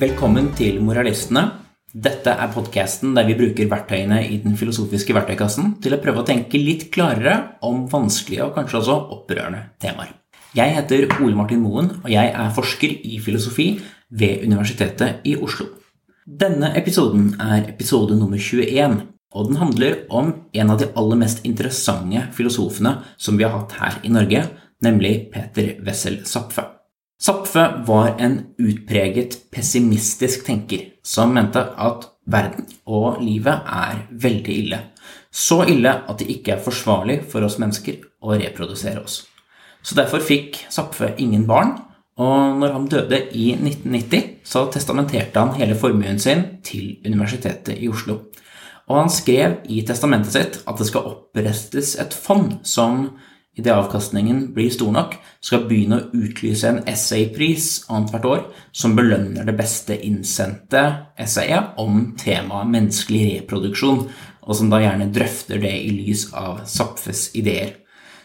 Velkommen til Moralistene. Dette er podkasten der vi bruker verktøyene i den filosofiske verktøykassen til å prøve å tenke litt klarere om vanskelige og kanskje også opprørende temaer. Jeg heter Ole Martin Moen, og jeg er forsker i filosofi ved Universitetet i Oslo. Denne episoden er episode nummer 21, og den handler om en av de aller mest interessante filosofene som vi har hatt her i Norge, nemlig Peter Wessel Zapfe. Zapfe var en utpreget pessimistisk tenker som mente at verden og livet er veldig ille. Så ille at det ikke er forsvarlig for oss mennesker å reprodusere oss. Så derfor fikk Zapfe ingen barn, og når han døde i 1990, så testamenterte han hele formuen sin til Universitetet i Oslo. Og han skrev i testamentet sitt at det skal opprettes et fond som, idet avkastningen blir stor nok, skal begynne å utlyse en essaypris annethvert år som belønner det beste innsendte essayet om temaet menneskelig reproduksjon, og som da gjerne drøfter det i lys av Zapfes ideer.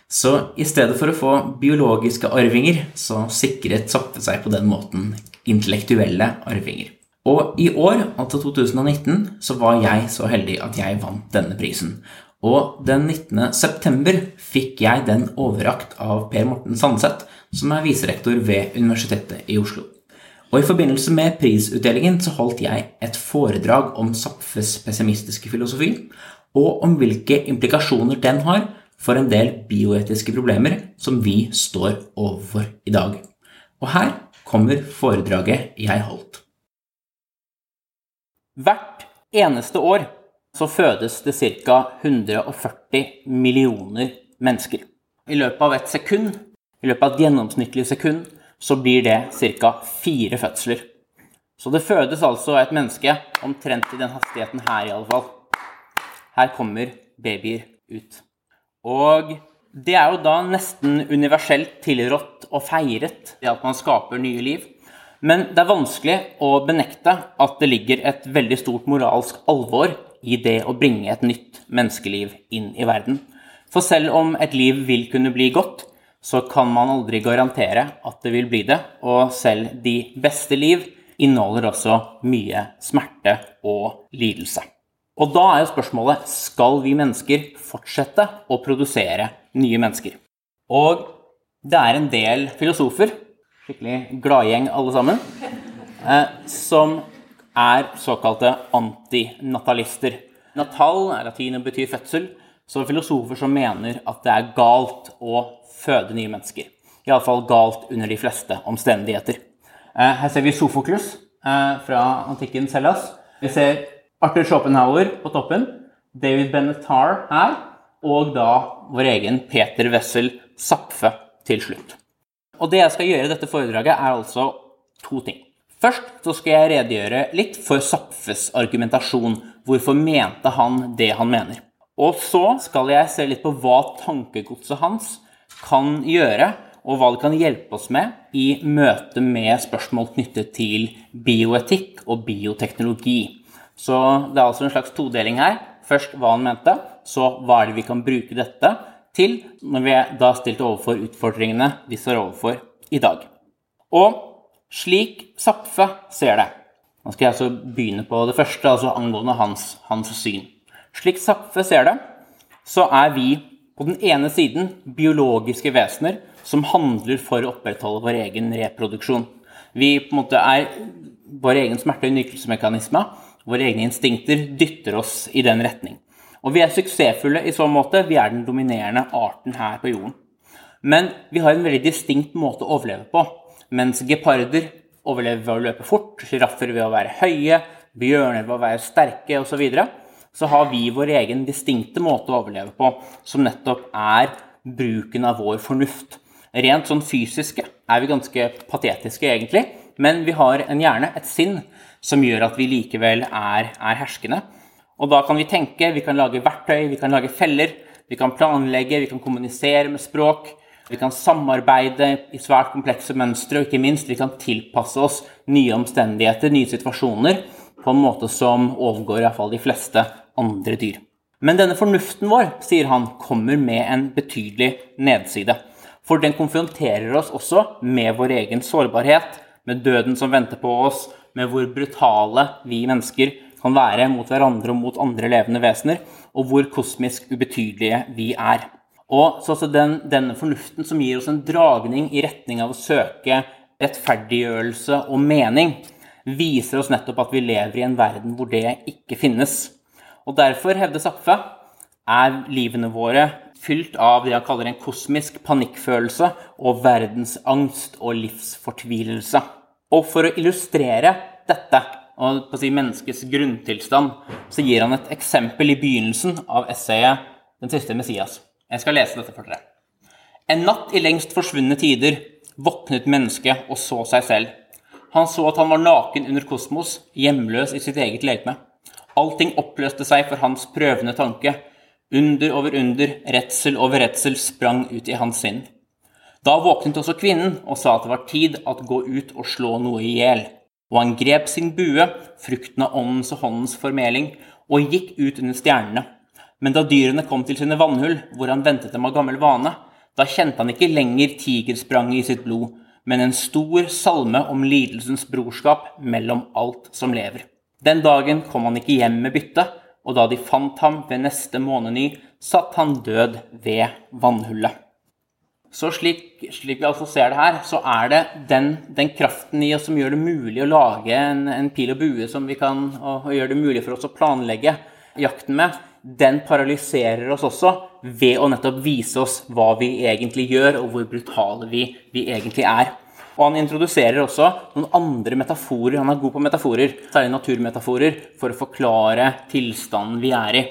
Så i stedet for å få biologiske arvinger, så sikret Zapfe seg på den måten intellektuelle arvinger. Og i år, altså 2019, så var jeg så heldig at jeg vant denne prisen. Og den 19. september fikk jeg den overrakt av Per Morten Sandseth, som er viserektor ved Universitetet i Oslo. Og i forbindelse med prisutdelingen så holdt jeg et foredrag om Zapfes pessimistiske filosofi, og om hvilke implikasjoner den har for en del bioetiske problemer som vi står overfor i dag. Og her kommer foredraget jeg holdt. Hvert eneste år så fødes det ca. 140 millioner mennesker. I løpet av et sekund, i løpet av et gjennomsnittlig sekund, så blir det ca. fire fødsler. Så det fødes altså et menneske omtrent i den hastigheten her, i alle fall. Her kommer babyer ut. Og det er jo da nesten universelt tilrådt og feiret, det at man skaper nye liv. Men det er vanskelig å benekte at det ligger et veldig stort moralsk alvor i det å bringe et nytt menneskeliv inn i verden. For selv om et liv vil kunne bli godt, så kan man aldri garantere at det vil bli det. Og selv de beste liv inneholder også mye smerte og lidelse. Og da er jo spørsmålet skal vi mennesker fortsette å produsere nye mennesker. Og det er en del filosofer skikkelig gladgjeng alle sammen, eh, som er såkalte antinatalister. Natal er latin og betyr fødsel, så filosofer som mener at det er galt å føde nye mennesker. Iallfall galt under de fleste omstendigheter. Eh, her ser vi Sofoklus eh, fra antikken Hellas. Vi ser Arthur Schopenhauer på toppen, David Benetar her, og da vår egen Peter Wessel Zapfe til slutt. Og det jeg skal gjøre i dette foredraget, er altså to ting. Først så skal jeg redegjøre litt for Zapfes argumentasjon. Hvorfor mente han det han mener? Og så skal jeg se litt på hva tankegodset hans kan gjøre, og hva det kan hjelpe oss med i møte med spørsmål knyttet til bioetikk og bioteknologi. Så det er altså en slags todeling her. Først hva han mente, så hva er det vi kan bruke dette til når vi er da stilt overfor utfordringene vi står overfor i dag. Og slik Zapfe ser det Nå skal jeg altså begynne på det første, altså angående hans, hans syn. Slik Zapfe ser det, så er vi på den ene siden biologiske vesener som handler for å opprettholde vår egen reproduksjon. Vi på en måte er vår egen smerte- og nytelsesmekanisme. Våre egne instinkter dytter oss i den retning. Og vi er suksessfulle i så måte. Vi er den dominerende arten her på jorden. Men vi har en veldig distinkt måte å overleve på. Mens geparder overlever ved å løpe fort, sjiraffer ved å være høye, bjørner ved å være sterke osv., så, videre, så har vi vår egen distinkte måte å overleve på, som nettopp er bruken av vår fornuft. Rent sånn fysiske er vi ganske patetiske, egentlig, men vi har en hjerne, et sinn, som gjør at vi likevel er, er herskende. Og da kan vi tenke, vi kan lage verktøy, vi kan lage feller, vi kan planlegge, vi kan kommunisere med språk. Vi kan samarbeide i svært komplekse mønstre, og ikke minst vi kan tilpasse oss nye omstendigheter, nye situasjoner, på en måte som overgår i hvert fall de fleste andre dyr. Men denne fornuften vår, sier han, kommer med en betydelig nedside. For den konfronterer oss også med vår egen sårbarhet, med døden som venter på oss, med hvor brutale vi mennesker kan være mot hverandre og mot andre levende vesener, og hvor kosmisk ubetydelige vi er. Og så altså den, denne fornuften som gir oss en dragning i retning av å søke rettferdiggjørelse og mening, viser oss nettopp at vi lever i en verden hvor det ikke finnes. Og derfor, hevder Zapfe, er livene våre fylt av det han kaller en kosmisk panikkfølelse og verdensangst og livsfortvilelse. Og for å illustrere dette, og på å si menneskets grunntilstand, så gir han et eksempel i begynnelsen av essayet 'Den siste Messias'. Jeg skal lese dette for dere. En natt i lengst forsvunne tider våknet mennesket og så seg selv. Han så at han var naken under kosmos, hjemløs i sitt eget legeme. Allting oppløste seg for hans prøvende tanke. Under over under, redsel over redsel sprang ut i hans sinn. Da våknet også kvinnen og sa at det var tid at gå ut og slå noe i hjel. Og han grep sin bue, frukten av åndens og håndens formeling, og gikk ut under stjernene. Men da dyrene kom til sine vannhull, hvor han ventet dem av gammel vane, da kjente han ikke lenger tigerspranget i sitt blod, men en stor salme om lidelsens brorskap mellom alt som lever. Den dagen kom han ikke hjem med bytte, og da de fant ham ved neste måneny, satt han død ved vannhullet. Så slik, slik, vi altså ser det her, så er det den, den, kraften i oss som gjør det mulig å lage en, en pil og bue som vi kan, og, og gjør det mulig for oss å planlegge jakten med, den paralyserer oss også ved å nettopp vise oss hva vi egentlig gjør, og hvor brutale vi, vi egentlig er. Og han introduserer også noen andre metaforer. Han er god på metaforer, særlig naturmetaforer, for å forklare tilstanden vi er i.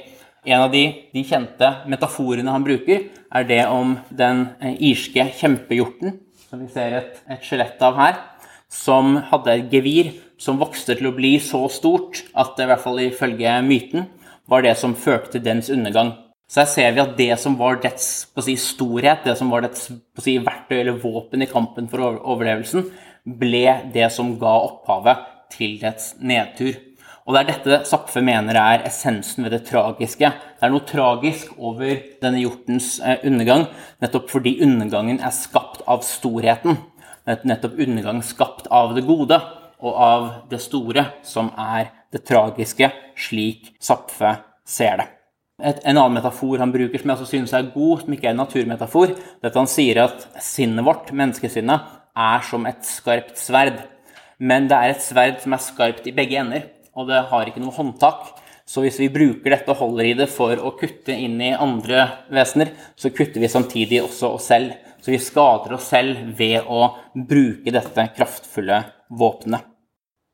En av de, de kjente metaforene han bruker, er det om den eh, irske kjempehjorten, som vi ser et, et skjelett av her, som hadde et gevir som vokste til å bli så stort at det i hvert fall ifølge myten var det som førte til dens undergang. Så her ser vi at det som var dets si, storhet, det som var dets si, verktøy eller våpen i kampen for overlevelsen, ble det som ga opphavet til dets nedtur. Og det er dette Zapfe mener er essensen ved det tragiske. Det er noe tragisk over denne hjortens eh, undergang, nettopp fordi undergangen er skapt av storheten. Nettopp undergang skapt av det gode og av det store, som er det tragiske, slik Zapfe ser det. Et, en annen metafor han bruker som jeg også synes er god, som ikke er en naturmetafor, det er at han sier at sinnet vårt, menneskesinnet, er som et skarpt sverd. Men det er et sverd som er skarpt i begge ender, og det har ikke noe håndtak. Så hvis vi bruker dette og holder i det for å kutte inn i andre vesener, så kutter vi samtidig også oss selv. Så vi skader oss selv ved å bruke dette kraftfulle våpenet.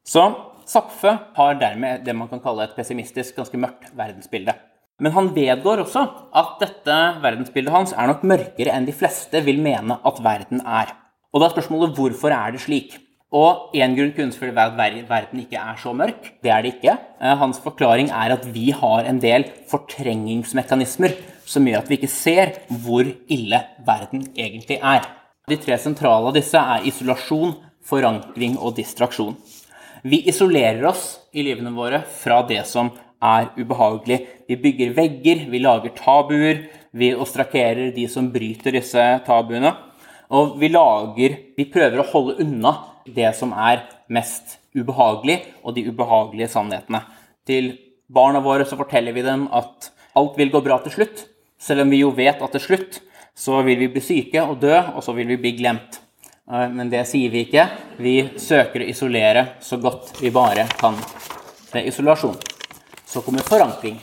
Så Zapfe har dermed det man kan kalle et pessimistisk, ganske mørkt verdensbilde. Men han vedgår også at dette verdensbildet hans er nok mørkere enn de fleste vil mene at verden er. Og da er spørsmålet hvorfor er det slik? Og én grunn kunne selvfølgelig være at verden ikke er så mørk. Det er det ikke. Eh, hans forklaring er at vi har en del fortrengningsmekanismer som gjør at vi ikke ser hvor ille verden egentlig er. De tre sentrale av disse er isolasjon, forankring og distraksjon. Vi isolerer oss i livene våre fra det som er ubehagelig. Vi bygger vegger, vi lager tabuer, vi ostrakerer de som bryter disse tabuene. Og vi lager Vi prøver å holde unna det som er mest ubehagelig, og de ubehagelige sannhetene. Til barna våre så forteller vi dem at alt vil gå bra til slutt, selv om vi jo vet at til slutt så vil vi bli syke og dø, og så vil vi bli glemt. Eh, men det sier vi ikke. Vi søker å isolere så godt vi bare kan. Det er isolasjon. Så kommer forankring.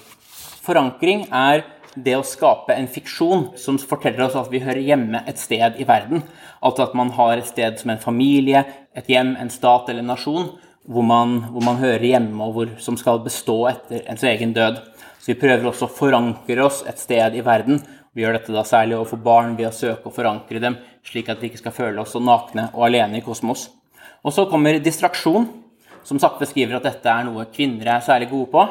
Forankring er det å skape en fiksjon som forteller oss at vi hører hjemme et sted i verden. Altså at man har et sted som en familie, et hjem, en stat eller en nasjon hvor man, hvor man hører hjemme, og hvor, som skal bestå etter ens egen død. Så vi prøver også å forankre oss et sted i verden vi gjør dette da særlig overfor barn ved å søke å forankre dem, slik at vi ikke skal føle oss så nakne og alene i kosmos. Og så kommer distraksjon, som Zapfe skriver at dette er noe kvinner er særlig gode på,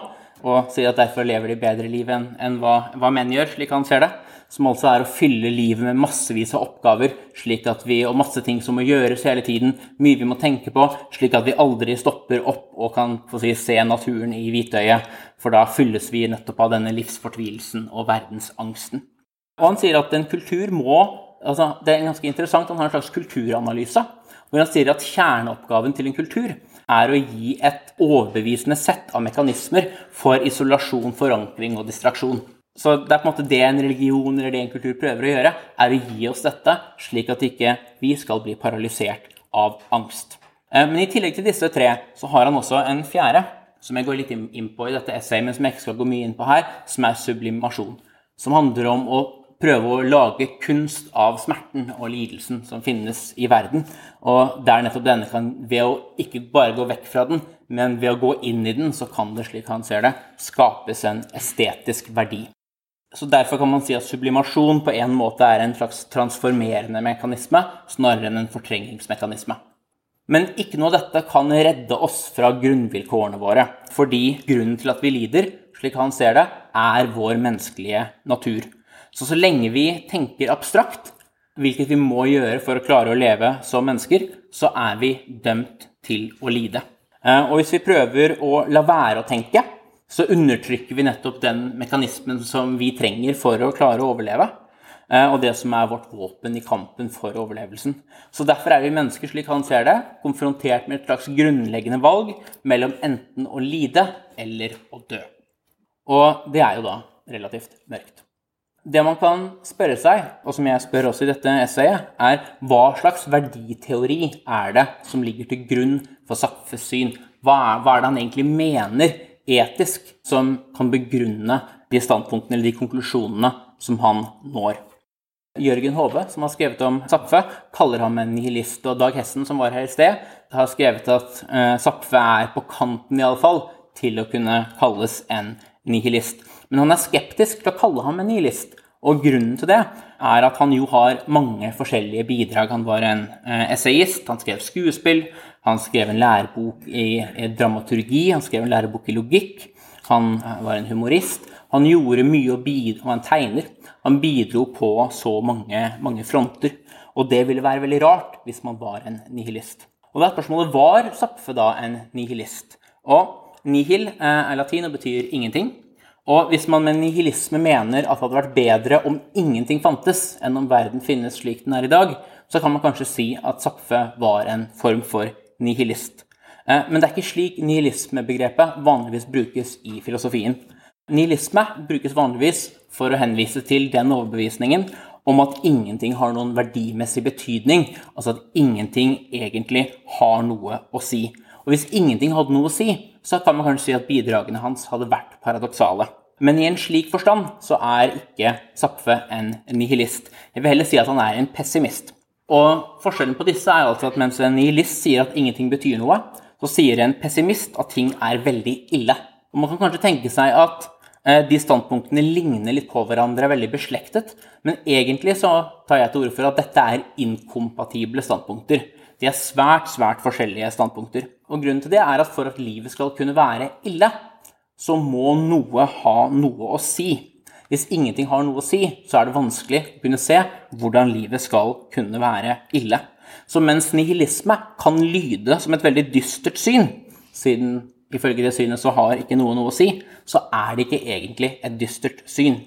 og sier at derfor lever de bedre liv enn, enn hva, hva, menn gjør, slik han ser det. Som altså er å fylle livet med massevis av oppgaver, slik at vi, og masse ting som må gjøres hele tiden, mye vi må tenke på, slik at vi aldri stopper opp og kan si, se naturen i hvitøyet, for da fylles vi nettopp av denne livsfortvilelsen og verdensangsten. Og han sier at en kultur må altså Det er ganske interessant, han har en slags kulturanalyse. Hvor han sier at kjerneoppgaven til en kultur er å gi et overbevisende sett av mekanismer for isolasjon, forankring og distraksjon. Så det er på en måte det en religion eller det en kultur prøver å gjøre, er å gi oss dette, slik at ikke vi skal bli paralysert av angst. Eh, men i tillegg til disse tre, så har han også en fjerde, som jeg går litt inn på i dette essayet, men som jeg ikke skal gå mye inn på her, som er sublimasjon. Som handler om å prøve å lage kunst av smerten og lidelsen som finnes i verden. Og der nettopp denne kan, ved å ikke bare gå vekk fra den, men ved å gå inn i den, så kan det, slik han ser det, skapes en estetisk verdi. Så Derfor kan man si at sublimasjon på en måte er en slags transformerende mekanisme snarere enn en fortrengningsmekanisme. Men ikke noe av dette kan redde oss fra grunnvilkårene våre, fordi grunnen til at vi lider, slik han ser det, er vår menneskelige natur. Så så lenge vi tenker abstrakt, hvilket vi må gjøre for å klare å leve som mennesker, så er vi dømt til å lide. Eh, og hvis vi prøver å la være å tenke, så undertrykker vi nettopp den mekanismen som vi trenger for å klare å overleve. Eh, og det som er vårt våpen i kampen for overlevelsen. Så Derfor er vi mennesker, slik han ser det, konfrontert med et slags grunnleggende valg mellom enten å lide eller å dø. Og det er jo da relativt mørkt. Det man kan spørre seg, og som jeg spør også i dette essayet, er hva slags verditeori er det som ligger til grunn for Sapfes syn? Hva er, hva er det han egentlig mener etisk som kan begrunne de standpunktene eller de konklusjonene som han når. Jørgen Hove, som har skrevet om Zapfe, kaller ham en nihilist. Og Dag Hessen, som var her i sted, har skrevet at uh, Zapfe er på kanten i alle fall til å kunne kalles en nihilist. Men han er skeptisk til å kalle ham en nihilist. Og grunnen til det er at han jo har mange forskjellige bidrag. Han var en uh, essayist, han skrev skuespill, han skrev en lærebok i, dramaturgi, han skrev en lærebok i logikk. Han eh, var en humorist. Han gjorde mye og bidro, han tegner. Han bidro på så mange, mange, fronter. Og det ville være veldig rart hvis man var en nihilist. Og da spørsmålet var Zapfe da en nihilist? Og nihil eh, er latin og betyr ingenting. Og hvis man med nihilisme mener at det hadde vært bedre om ingenting fantes, enn om verden finnes slik den er i dag, så kan man kanskje si at Zapfe var en form for nihilist. Eh, men det er ikke slik nihilismebegrepet vanligvis brukes i filosofien. Nihilisme brukes vanligvis for å henvise til den overbevisningen om at ingenting har noen verdimessig betydning, altså at ingenting egentlig har noe å si. Og hvis ingenting hadde noe å si, så kan man kanskje si at bidragene hans hadde vært paradoksale. Men i en slik forstand så er ikke Zapfe en nihilist. Jeg vil heller si at han er en pessimist. Og forskjellen på disse er altså at mens en nihilist sier at ingenting betyr noe, så sier en pessimist at ting er veldig ille. Og man kan kanskje tenke seg at eh, de standpunktene ligner litt på hverandre, er veldig beslektet, men egentlig så tar jeg til orde for at dette er inkompatible standpunkter. De er svært, svært forskjellige standpunkter. Og grunnen til det er at for at livet skal kunne være ille, så må noe ha noe å si. Hvis ingenting har noe å si, så er det vanskelig å kunne se hvordan livet skal kunne være ille. Så mens nihilisme kan lyde som et veldig dystert syn, siden ifølge det synet så har ikke noe noe å si, så er det ikke egentlig et dystert syn.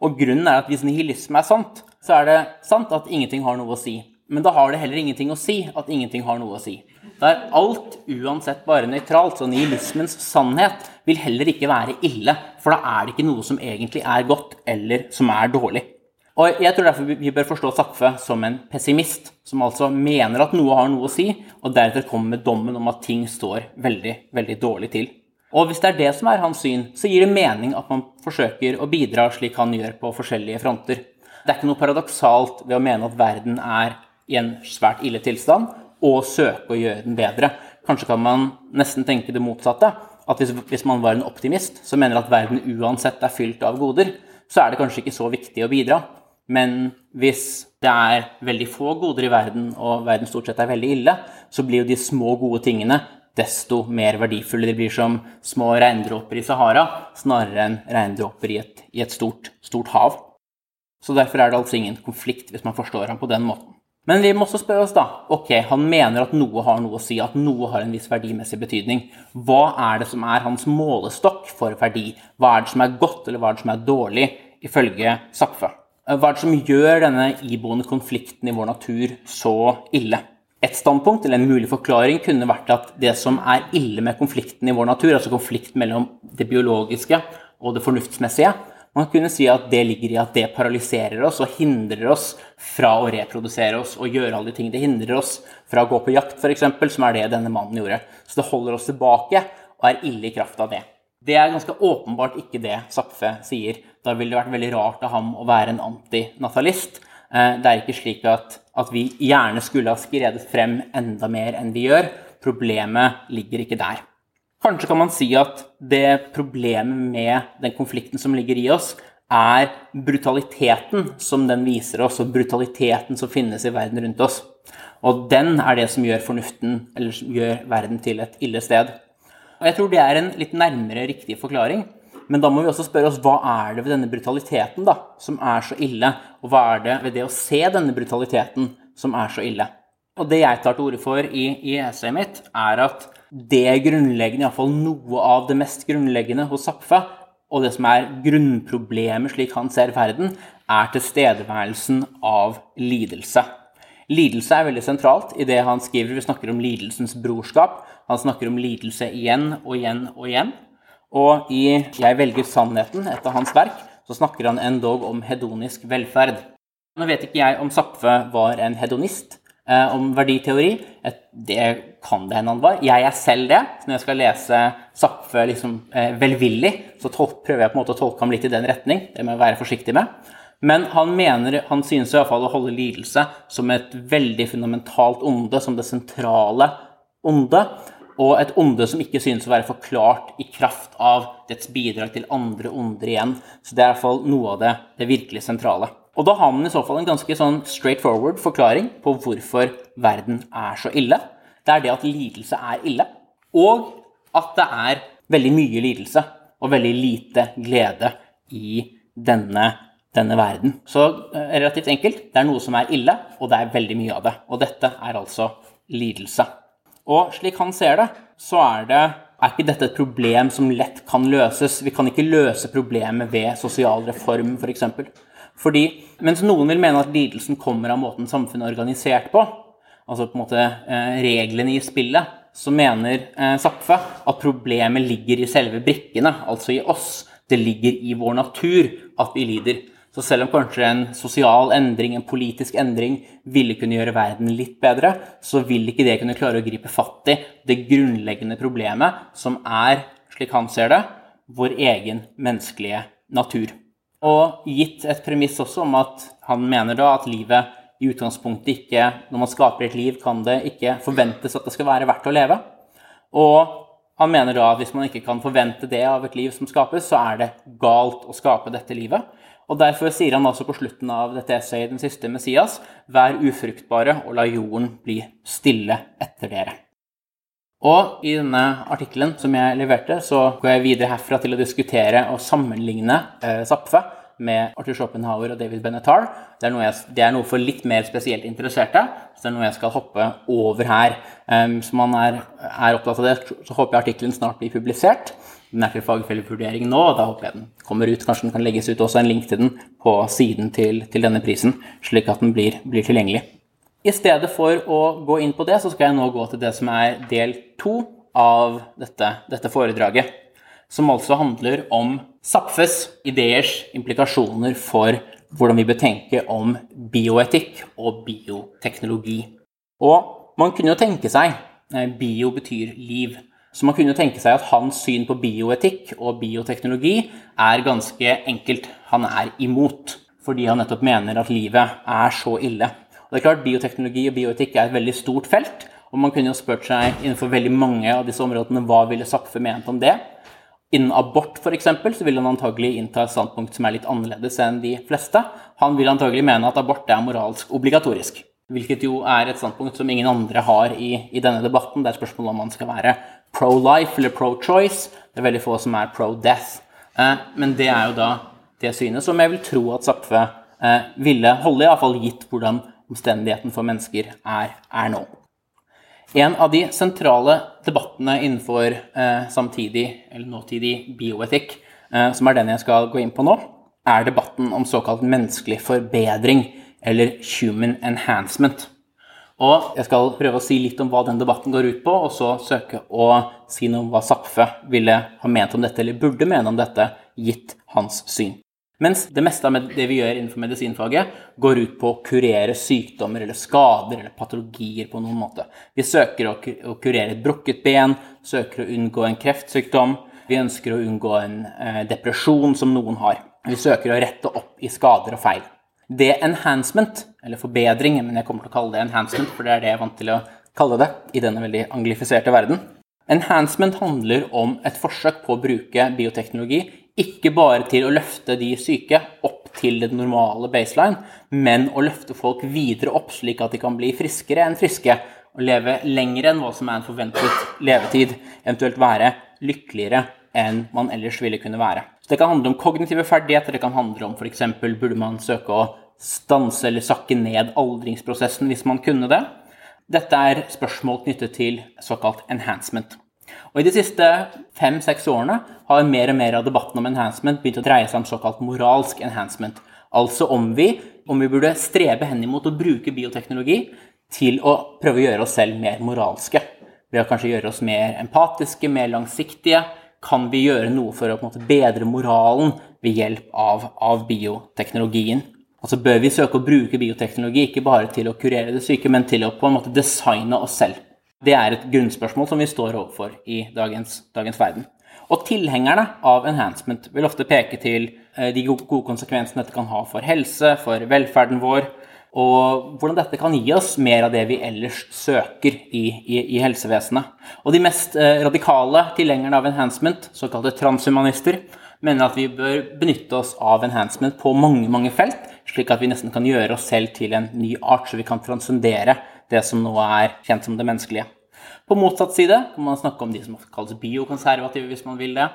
Og grunnen er at hvis nihilisme er sant, så er det sant at ingenting har noe å si. Men da har det heller ingenting å si at ingenting har noe å si. Da er alt uansett bare nøytralt, så nihilismens sannhet vil heller ikke være ille, for da er det ikke noe som egentlig er godt, eller som er dårlig. Og Jeg tror derfor vi bør forstå Zapfe som en pessimist, som altså mener at noe har noe å si, og deretter kommer med dommen om at ting står veldig, veldig dårlig til. Og hvis det er det som er hans syn, så gir det mening at man forsøker å bidra slik han gjør på forskjellige fronter. Det er ikke noe paradoksalt ved å mene at verden er i en svært ille tilstand, og søke å gjøre den bedre. Kanskje kan man nesten tenke det motsatte. At hvis, hvis, man var en optimist som mener at verden uansett er fylt av goder, så er det kanskje ikke så viktig å bidra. Men hvis det er veldig få goder i verden, og verden stort sett er veldig ille, så blir jo de små, gode tingene desto mer verdifulle. De blir som små regndråper i Sahara, snarere enn regndråper i et, i et stort, stort hav. Så derfor er det altså ingen konflikt hvis man forstår ham på den måten. Men vi må også spørre oss, da. Ok, han mener at noe har noe å si, at noe har en viss verdimessig betydning. Hva er det som er hans målestokk for verdi? Hva er det som er godt, eller hva er det som er dårlig, ifølge Zapfe? Hva er det som gjør denne iboende konflikten i vår natur så ille? Et standpunkt eller en mulig forklaring kunne vært at det som er ille med konflikten i vår natur, altså konflikt mellom det biologiske og det fornuftsmessige, man kunne si at det ligger i at det paralyserer oss og hindrer oss fra å reprodusere oss og gjøre alle de tingene. Det hindrer oss fra å gå på jakt, f.eks., som er det denne mannen gjorde. Så det holder oss tilbake og er ille i kraft av det. Det er ganske åpenbart ikke det Zapfe sier. Da ville det vært veldig rart av ham å være en antinatalist. Eh, det er ikke slik at, at vi gjerne skulle ha skredet frem enda mer enn vi gjør. Problemet ligger ikke der. Kanskje kan man si at det problemet med den konflikten som ligger i oss, er brutaliteten som den viser oss, og brutaliteten som finnes i verden rundt oss. Og den er det som gjør fornuften, eller som gjør verden til et ille sted. Og Jeg tror det er en litt nærmere riktig forklaring. Men da må vi også spørre oss hva er det ved denne brutaliteten da, som er så ille? Og hva er det ved det å se denne brutaliteten som er så ille? Og det jeg tar til orde for i, i essayet mitt, er at det grunnleggende, iallfall noe av det mest grunnleggende hos Zapfe, og det som er grunnproblemet slik han ser verden, er tilstedeværelsen av lidelse. Lidelse er veldig sentralt i det han skriver. Vi snakker om lidelsens brorskap. Han snakker om lidelse igjen og igjen og igjen. Og i 'Jeg velger sannheten', et av hans verk, så snakker han endog om hedonisk velferd. Nå vet ikke jeg om Zapfe var en hedonist, Eh, om verditeori. Det kan det hende han var. Jeg er selv det. Så når jeg skal lese Zapfe liksom, eh, velvillig, så prøver jeg på en måte å tolke ham litt i den retning. Det må jeg være forsiktig med. Men han mener, han synes i hvert fall å holde lidelse som et veldig fundamentalt onde, som det sentrale onde. Og et onde som ikke synes å være forklart i kraft av dets bidrag til andre onder igjen. Så det er i hvert fall noe av det, det virkelig sentrale. Og da har man i så fall en ganske sånn straightforward forklaring på hvorfor verden er så ille. Det er det at lidelse er ille, og at det er veldig mye lidelse og veldig lite glede i denne, denne verden. Så eh, relativt enkelt, det er noe som er ille, og det er veldig mye av det. Og dette er altså lidelse. Og slik han ser det, så er det er ikke dette et problem som lett kan løses. Vi kan ikke løse problemet ved sosial reform, f.eks. Fordi, mens noen vil mene at lidelsen kommer av måten samfunnet er organisert på, altså på en måte eh, reglene i spillet, så mener eh, Zapfe at problemet ligger i selve brikkene, altså i oss. Det ligger i vår natur at vi lider. Så selv om kanskje en sosial endring, en politisk endring, ville kunne gjøre verden litt bedre, så vil ikke det kunne klare å gripe fatt i det grunnleggende problemet, som er, slik han ser det, vår egen menneskelige natur. Og gitt et premiss også om at han mener da at livet i utgangspunktet ikke Når man skaper et liv, kan det ikke forventes at det skal være verdt å leve. Og han mener da at hvis man ikke kan forvente det av et liv som skapes, så er det galt å skape dette livet. Og Derfor sier han altså på slutten av dette essayet, den siste Messias, vær ufruktbare og la jorden bli stille etter dere. Og i denne artikkelen som jeg leverte, så går jeg videre herfra til å diskutere og sammenligne eh, Zapfe med Arthur Schopenhauer og David Benetar. Det er, noe jeg, det er noe for litt mer spesielt interesserte, så det er noe jeg skal hoppe over her. Um, man er, er, opptatt av det, så håper jeg artikkelen snart blir publisert. Den er til fagfellevurdering nå, og da håper jeg den kommer ut. Kanskje den kan legges ut også en link til den på siden til, til denne prisen, slik at den blir, blir tilgjengelig. I stedet for å gå inn på det, så skal jeg nå gå til det som er del to av dette, dette foredraget. Som altså handler om Zapfes ideers implikasjoner for hvordan vi bør tenke om bioetikk og bioteknologi. Og man kunne jo tenke seg Bio betyr liv. Så man kunne jo tenke seg at hans syn på bioetikk og bioteknologi er ganske enkelt. Han er imot, fordi han nettopp mener at livet er så ille det er klart, Bioteknologi og bioetikk er et veldig stort felt. og Man kunne jo spurt seg innenfor veldig mange av disse områdene hva ville Sakfe ment om det. Innen abort for eksempel, så vil han antagelig innta et standpunkt som er litt annerledes enn de fleste. Han vil antagelig mene at abort er moralsk obligatorisk. Hvilket jo er et standpunkt som ingen andre har i, i denne debatten. Det er spørsmålet om man skal være pro-life eller pro-choice. Det er veldig få som er pro-death. Eh, men det er jo da det synet som jeg vil tro at Zapfe eh, ville holde, iallfall gitt hvordan omstendigheten for mennesker er, er nå. En av de sentrale debattene innenfor eh, samtidig eller nåtidig bioetikk, eh, som er den jeg skal gå inn på nå, er debatten om såkalt menneskelig forbedring, eller human enhancement. Og jeg skal prøve å si litt om hva den debatten går ut på, og så søke å si noe om hva Zapfe ville ha ment om dette, eller burde mene om dette, gitt hans syn. Mens det meste av det vi gjør innenfor medisinfaget, går ut på å kurere sykdommer eller skader eller patologier på noen måte. Vi søker å kurere et brukket ben, søker å unngå en kreftsykdom, vi ønsker å unngå en eh, depresjon som noen har. Vi søker å rette opp i skader og feil. Det enhancement, eller forbedring, men jeg kommer til å kalle det enhancement, for det er det jeg er vant til å kalle det i denne veldig anglifiserte verden. Enhancement handler om et forsøk på å bruke bioteknologi ikke bare til å løfte de syke opp til det normale baseline, men å løfte folk videre opp, slik at de kan bli friskere enn friske og leve lenger enn hva som er en forventet levetid, eventuelt være lykkeligere enn man ellers ville kunne være. Så Det kan handle om kognitive ferdigheter, det kan handle om f.eks. burde man søke å stanse eller sakke ned aldringsprosessen hvis man kunne det. Dette er spørsmål knyttet til såkalt enhancement. Og I de siste fem-seks årene har mer og mer av debatten om enhancement begynt å dreie seg om såkalt moralsk enhancement. Altså om vi, om vi burde strebe henimot å bruke bioteknologi til å prøve å gjøre oss selv mer moralske. Ved å kanskje gjøre oss mer empatiske, mer langsiktige. Kan vi gjøre noe for å måte, bedre moralen ved hjelp av, av bioteknologien? Altså Bør vi søke å bruke bioteknologi ikke bare til å kurere det syke, men til å på en måte designe oss selv? Det er et grunnspørsmål som vi står overfor i dagens, dagens verden. Og tilhengerne av enhancement vil ofte peke til eh, de gode konsekvensene dette kan ha for helse, for velferden vår, og hvordan dette kan gi oss mer av det vi ellers søker i, i, i helsevesenet. Og de mest eh, radikale tilhengerne av enhancement, såkalte transhumanister, mener at vi bør benytte oss av enhancement på mange, mange felt, slik at vi nesten kan gjøre oss selv til en ny art, så vi kan transcendere det som nå er kjent som det menneskelige. På motsatt side kan man snakke om de som kalles biokonservative, hvis man vil det,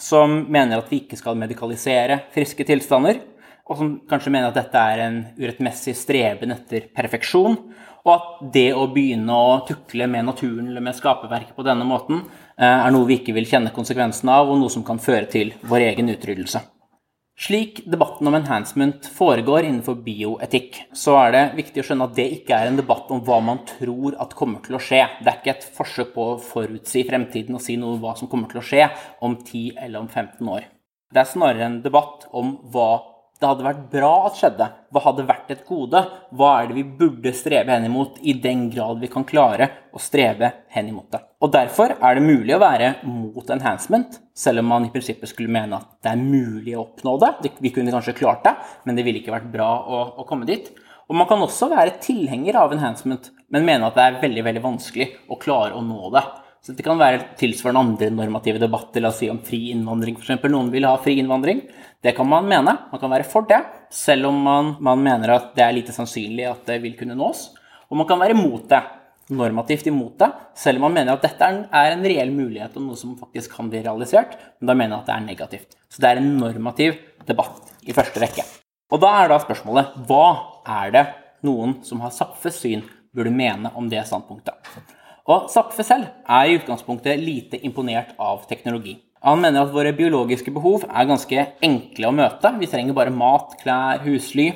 som mener at vi ikke skal medikalisere friske tilstander, og som kanskje mener at dette er en urettmessig streben etter perfeksjon, og at det å begynne å tukle med naturen eller med skaperverket på denne måten eh, er noe vi ikke vil kjenne konsekvensen av, og noe som kan føre til vår egen utryddelse. Slik debatten om enhancement foregår innenfor bioetikk, så er det viktig å skjønne at det ikke er en debatt om hva man tror at kommer til å skje. Det er ikke et forsøk på å forutsi fremtiden og si noe om hva som kommer til å skje om 10 eller om 15 år. Det er snarere en debatt om hva det hadde vært bra at skjedde? Hva hadde vært et gode? Hva er det vi burde strebe henimot, i den grad vi kan klare å strebe henimot det? Og Derfor er det mulig å være mot enhancement, selv om man i prinsippet skulle mene at det er mulig å oppnå det. Vi kunne kanskje klart det, men det ville ikke vært bra å, å komme dit. Og man kan også være tilhenger av enhancement, men mene at det er veldig, veldig vanskelig å klare å nå det. Så det kan være tilsvarende andre normative debatter, la oss si om fri innvandring f.eks. Noen vil ha fri innvandring. Det kan man mene. Man kan være for det, selv om man, man, mener at det er lite sannsynlig at det vil kunne nås. Og man kan være mot det, normativt imot det, selv om man mener at dette er en reell mulighet og noe som faktisk kan bli realisert, men da mener jeg at det er negativt. Så det er en normativ debatt i første rekke. Og da er da spørsmålet hva er det noen som har Zapfes syn, burde mene om det standpunktet? Og Zapfe selv er i utgangspunktet lite imponert av teknologi. Han mener at våre biologiske behov er ganske enkle å møte. Vi trenger bare mat, klær, husly.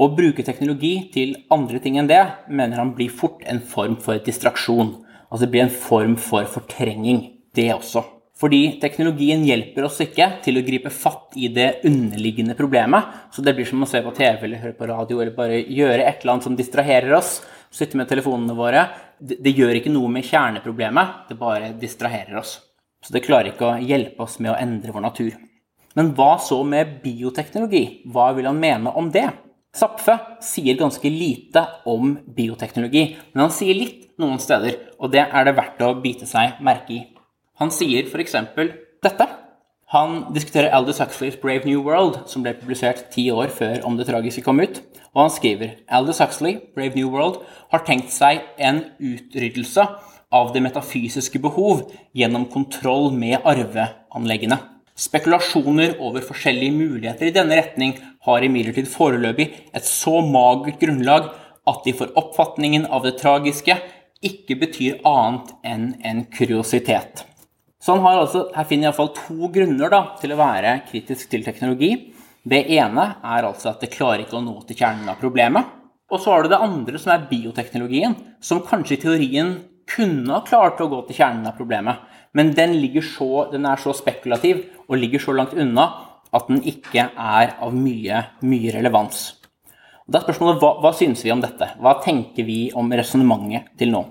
Å bruke teknologi til andre ting enn det mener han blir fort en form for distraksjon. Altså det blir en form for fortrenging, det også. Fordi teknologien hjelper oss ikke til å gripe fatt i det underliggende problemet. Så det blir som å se på TV eller høre på radio eller bare gjøre et eller annet som distraherer oss. Sitte med telefonene våre det, det gjør ikke noe med kjerneproblemet, det bare distraherer oss. Så det klarer ikke å hjelpe oss med å endre vår natur. Men hva så med bioteknologi? Hva vil han mene om det? Zapfe sier ganske lite om bioteknologi, men han sier litt noen steder, og det er det verdt å bite seg merke i. Han sier f.eks. dette. Han diskuterer Aldous Huxleys Brave New World, som ble publisert ti år før Om det tragiske kom ut. Og han skriver Aldous Huxley, Brave New World, har tenkt seg en utryddelse av det metafysiske behov gjennom kontroll med arveanleggene. Spekulasjoner over forskjellige muligheter i denne retning har imidlertid foreløpig et så magert grunnlag at de for oppfatningen av det tragiske ikke betyr annet enn en kuriositet. Så han har altså, Her finner jeg iallfall to grunner da, til å være kritisk til teknologi. Det ene er altså at det klarer ikke å nå til kjernen av problemet. Og så har du det andre, som er bioteknologien, som kanskje i teorien kunne ha klart å gå til kjernen av problemet. Men den, så, den er så spekulativ og ligger så langt unna at den ikke er av mye, mye relevans. Da er spørsmålet hva, hva synes vi om dette? Hva tenker vi om resonnementet til nå?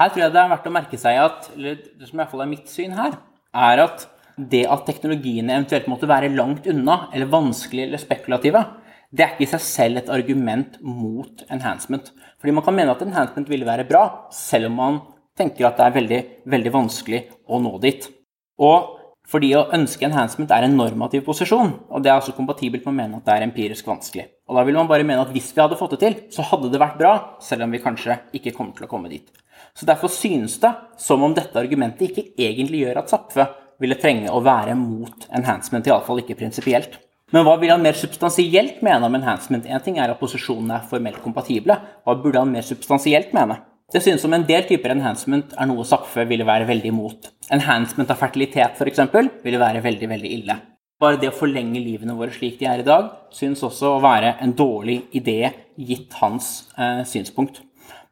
Her tror jeg det er verdt å merke seg at eller det som i hvert fall er mitt syn her, er at det at teknologiene eventuelt måtte være langt unna, eller vanskelige eller spekulative, det er ikke i seg selv et argument mot enhancement. Fordi man kan mene at enhancement ville være bra, selv om man tenker at det er veldig, veldig vanskelig å nå dit. Og fordi å ønske enhancement er en normativ posisjon, og det er altså kompatibelt med å mene at det er empirisk vanskelig. Og da vil man bare mene at hvis vi hadde fått det til, så hadde det vært bra, selv om vi kanskje ikke kommer til å komme dit. Så derfor synes det som om dette argumentet ikke egentlig gjør at Zapfe ville trenge å være mot enhancement, iallfall ikke prinsipielt. Men hva vil han mer substansielt mene om enhancement? Én ting er at posisjonene er formelt kompatible. Hva burde han mer substansielt mene? Det synes som en del typer enhancement er noe Zapfe ville være veldig imot. Enhancement av fertilitet f.eks. ville være veldig, veldig ille. Bare det å forlenge livene våre slik de er i dag, synes også å være en dårlig idé, gitt hans eh, synspunkt.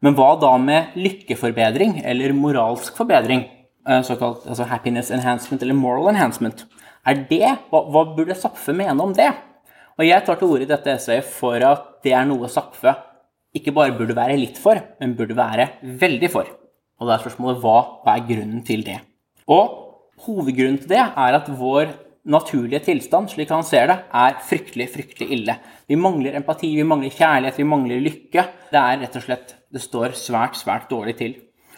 Men hva da med lykkeforbedring eller moralsk forbedring? Eh, såkalt altså happiness enhancement eller moral enhancement. Er det, hva, hva burde Zapfe mene om det? Og Jeg tar til orde i dette essayet for at det er noe Zapfe ikke bare burde være litt for, men burde være veldig for. Og da er spørsmålet hva, hva er grunnen til det? Og hovedgrunnen til det er at vår naturlige tilstand, slik han ser det, er fryktelig, fryktelig ille. Vi mangler empati, vi mangler kjærlighet, vi mangler lykke. Det er rett og slett Det står svært, svært dårlig til.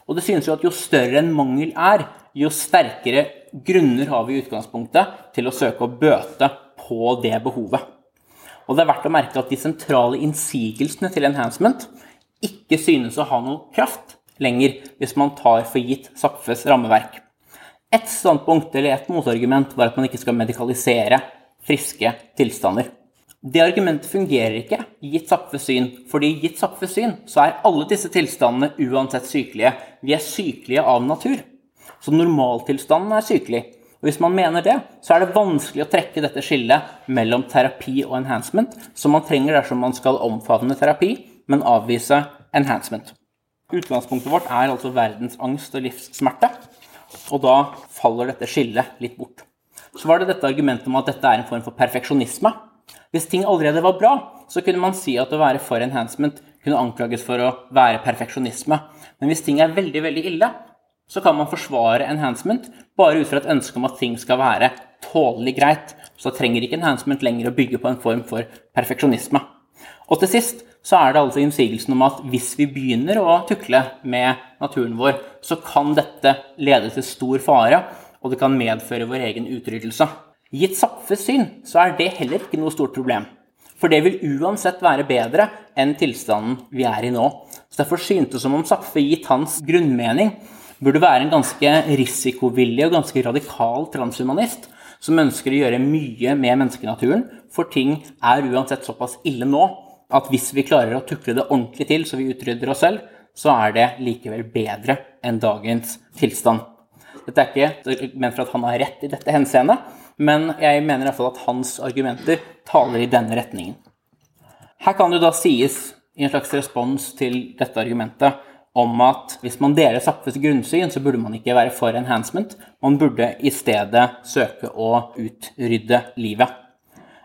Og det synes jo at jo større en mangel er, jo sterkere grunner har vi i utgangspunktet til å søke å bøte på det behovet. Og det er verdt å merke at de sentrale innsigelsene til enhancement ikke synes å ha noe kraft lenger hvis man tar for gitt Zapfes rammeverk. Et standpunkt eller et motargument var at man ikke skal medikalisere friske tilstander. Det argumentet fungerer ikke gitt Zapfes syn, fordi gitt Zapfes syn så er alle disse tilstandene uansett sykelige. Vi er sykelige av natur. Så normaltilstanden er sykelig. Og Hvis man mener det, så er det vanskelig å trekke dette skillet mellom terapi og enhancement, som man trenger dersom man skal omfavne terapi, men avvise enhancement. Utgangspunktet vårt er altså verdens angst og livssmerte, og da faller dette skillet litt bort. Så var det dette argumentet om at dette er en form for perfeksjonisme. Hvis ting allerede var bra, så kunne man si at å være for enhancement kunne anklages for å være perfeksjonisme. Men hvis ting er veldig, veldig ille, så kan man forsvare enhancement bare ut fra et ønske om at ting skal være tålelig greit. Så trenger ikke enhancement lenger å bygge på en form for perfeksjonisme. Og til sist så er det altså innsigelsen om at hvis vi begynner å tukle med naturen vår, så kan dette lede til stor fare, og det kan medføre vår egen utryddelse. Gitt Zapfes syn så er det heller ikke noe stort problem. For det vil uansett være bedre enn tilstanden vi er i nå. Så Derfor syntes det som om Zapfe, gitt hans grunnmening, burde være en ganske risikovillig og ganske radikal transhumanist som ønsker å gjøre mye med menneskenaturen, for ting er uansett såpass ille nå at hvis vi klarer å tukle det ordentlig til så vi utrydder oss selv, så er det likevel bedre enn dagens tilstand. Dette er ikke et for at han har rett i dette henseendet, men jeg mener i hvert fall at hans argumenter taler i denne retningen. Her kan det da sies, i en slags respons til dette argumentet, om at hvis man deler Zapfes grunnsyn, så burde man ikke være for enhancement. Man burde i stedet søke å utrydde livet.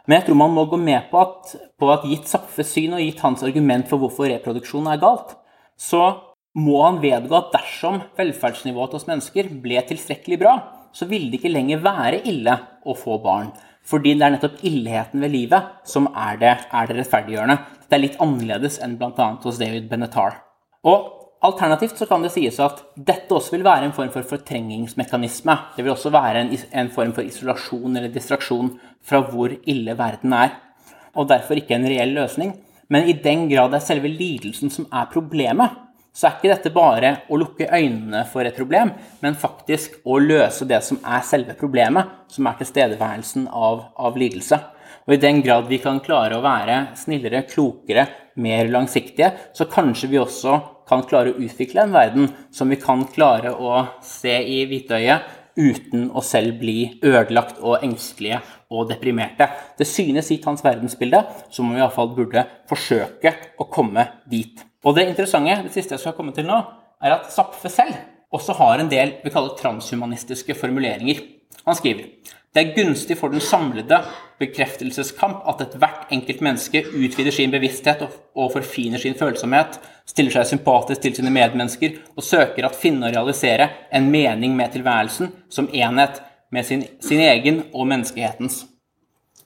Men jeg tror man må gå med på at, på at gitt Zapfes syn og gitt hans argument for hvorfor reproduksjon er galt, så må han vedgå at dersom velferdsnivået hos mennesker ble tilstrekkelig bra, så ville det ikke lenger være ille å få barn. Fordi det er nettopp illheten ved livet som er det, er det rettferdiggjørende. Det er litt annerledes enn bl.a. hos David Benetar. Og Alternativt så kan det sies at dette også vil være en form for fortrengingsmekanisme. Det vil også være en, en form for isolasjon eller distraksjon fra hvor ille verden er. Og derfor ikke en reell løsning. Men i den grad det er selve lidelsen som er problemet, så er ikke dette bare å lukke øynene for et problem, men faktisk å løse det som er selve problemet, som er tilstedeværelsen av, av lidelse. Og i den grad vi kan klare å være snillere, klokere, mer langsiktige, så kanskje vi også kan klare å utvikle en verden som vi kan klare å se i hvitøyet uten å selv bli ødelagt og engstelige og deprimerte. Det synes i hans verdensbilde så må vi iallfall burde forsøke å komme dit. Og det interessante, det siste jeg skal komme til nå, er at Zapfe selv også har en del vi kaller transhumanistiske formuleringer. Han skriver det er gunstig for den samlede bekreftelseskamp at ethvert enkelt menneske utvider sin bevissthet og forfiner sin følsomhet, stiller seg sympatisk til sine medmennesker og søker at finne og realisere en mening med tilværelsen som enhet med sin, sin egen og menneskehetens.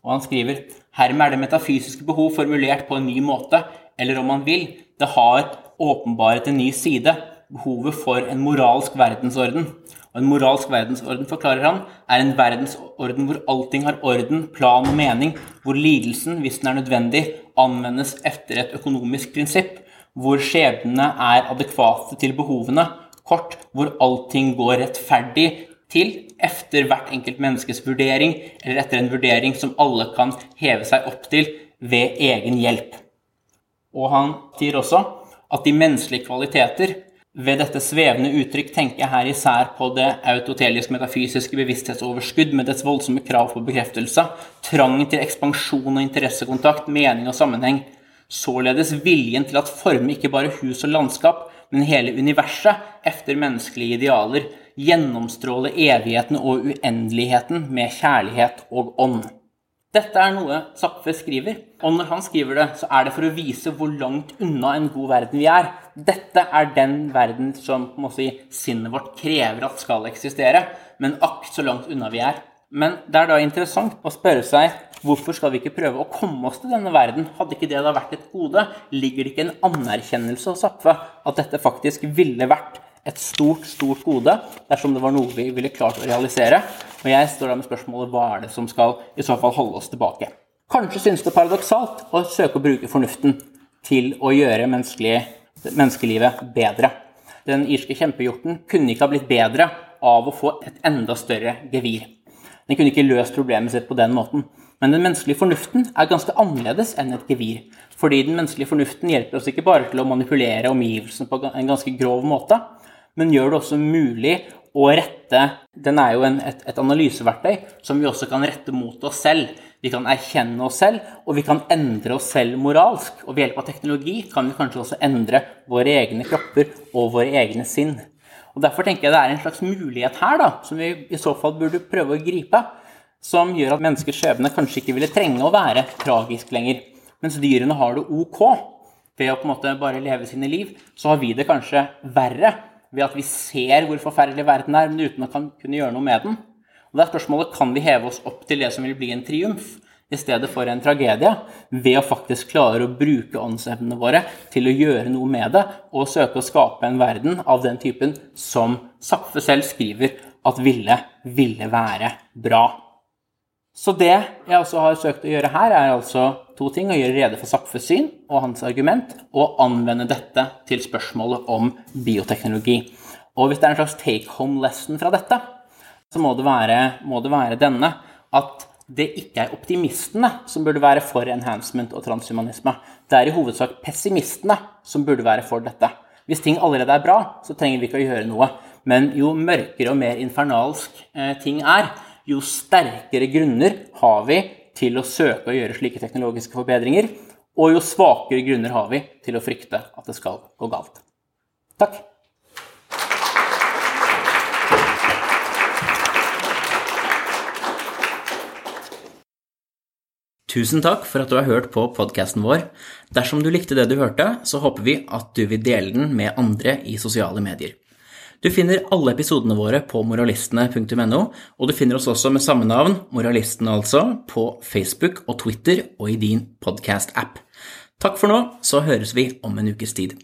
Og han skriver hermed er det metafysiske behov formulert på en ny måte, eller om man vil, det har åpenbaret en ny side, behovet for en moralsk verdensorden. Og en moralsk verdensorden, forklarer han, er en verdensorden hvor allting har orden, plan og mening, hvor lidelsen, hvis den er nødvendig, anvendes etter et økonomisk prinsipp, hvor skjebnene er adekvate til behovene, kort, hvor allting går rettferdig til etter hvert enkelt menneskes vurdering, eller etter en vurdering som alle kan heve seg opp til ved egen hjelp. Og han sier også at de menneskelige kvaliteter ved dette svevende uttrykk tenker jeg her især på det autoteliske metafysiske bevissthetsoverskudd med dets voldsomme krav på bekreftelse, trangen til ekspansjon og interessekontakt, mening og sammenheng, således viljen til at forme ikke bare hus og landskap, men hele universet efter menneskelige idealer, gjennomstråle evigheten og uendeligheten med kjærlighet og ånd. Dette er noe Zapfe skriver, og når han skriver det, så er det for å vise hvor langt unna en god verden vi er. Dette er den verden som må si, sinnet vårt krever at skal eksistere, men akk så langt unna vi er. Men det er da interessant å spørre seg hvorfor skal vi ikke prøve å komme oss til denne verden? Hadde ikke det da vært et gode? Ligger det ikke en anerkjennelse hos Zapfe at dette faktisk ville vært et stort, stort gode dersom det var noe vi ville klart å realisere. Og jeg står der med spørsmålet hva er det som skal i så fall holde oss tilbake. Kanskje synes det paradoksalt å søke å bruke fornuften til å gjøre menneskelivet bedre. Den irske kjempehjorten kunne ikke ha blitt bedre av å få et enda større gevir. Den kunne ikke løst problemet sitt på den måten. Men den menneskelige fornuften er ganske annerledes enn et gevir. Fordi den menneskelige fornuften hjelper oss ikke bare til å manipulere omgivelsene på en ganske grov måte, men gjør det også mulig å rette Den er jo en, et, et, analyseverktøy som vi også kan rette mot oss selv. Vi kan erkjenne oss selv, og vi kan endre oss selv moralsk. Og ved hjelp av teknologi kan vi kanskje også endre våre egne kropper og våre egne sinn. Og Derfor tenker jeg det er en slags mulighet her da, som vi i så fall burde prøve å gripe. Som gjør at menneskers skjebne kanskje ikke ville trenge å være tragisk lenger. Mens dyrene har det ok ved å på en måte bare leve sine liv, så har vi det kanskje verre ved at vi ser hvor forferdelig verden er, men uten å kunne gjøre noe med den. Og det er spørsmålet kan vi heve oss opp til det som vil bli en triumf, i stedet for en tragedie, ved å faktisk klare å bruke åndsevnene våre til å gjøre noe med det, og søke å skape en verden av den typen som Zapfe selv skriver at ville, ville være bra. Så det jeg også har søkt å gjøre her, er altså to ting. Å gjøre rede for Zapfes syn og hans argument, og anvende dette til spørsmålet om bioteknologi. Og hvis det er en slags take home lesson fra dette, så må det være, må det være denne at det ikke er optimistene som burde være for enhancement og transhumanisme. Det er i hovedsak pessimistene som burde være for dette. Hvis ting allerede er bra, så trenger vi ikke å gjøre noe. Men jo mørkere og mer infernalsk eh, ting er, jo sterkere grunner har vi til å søke å gjøre slike teknologiske forbedringer, og jo svakere grunner har vi til å frykte at det skal gå galt. Takk. Tusen takk for at du har hørt på podkasten vår. Dersom du likte det du hørte, så håper vi at du vil dele den med andre i sosiale medier. Du finner alle episodene våre på moralistene.no, og du finner oss også med samme navn, Moralistene altså, på Facebook og Twitter og i din podkast-app. Takk for nå, så høres vi om en ukes tid.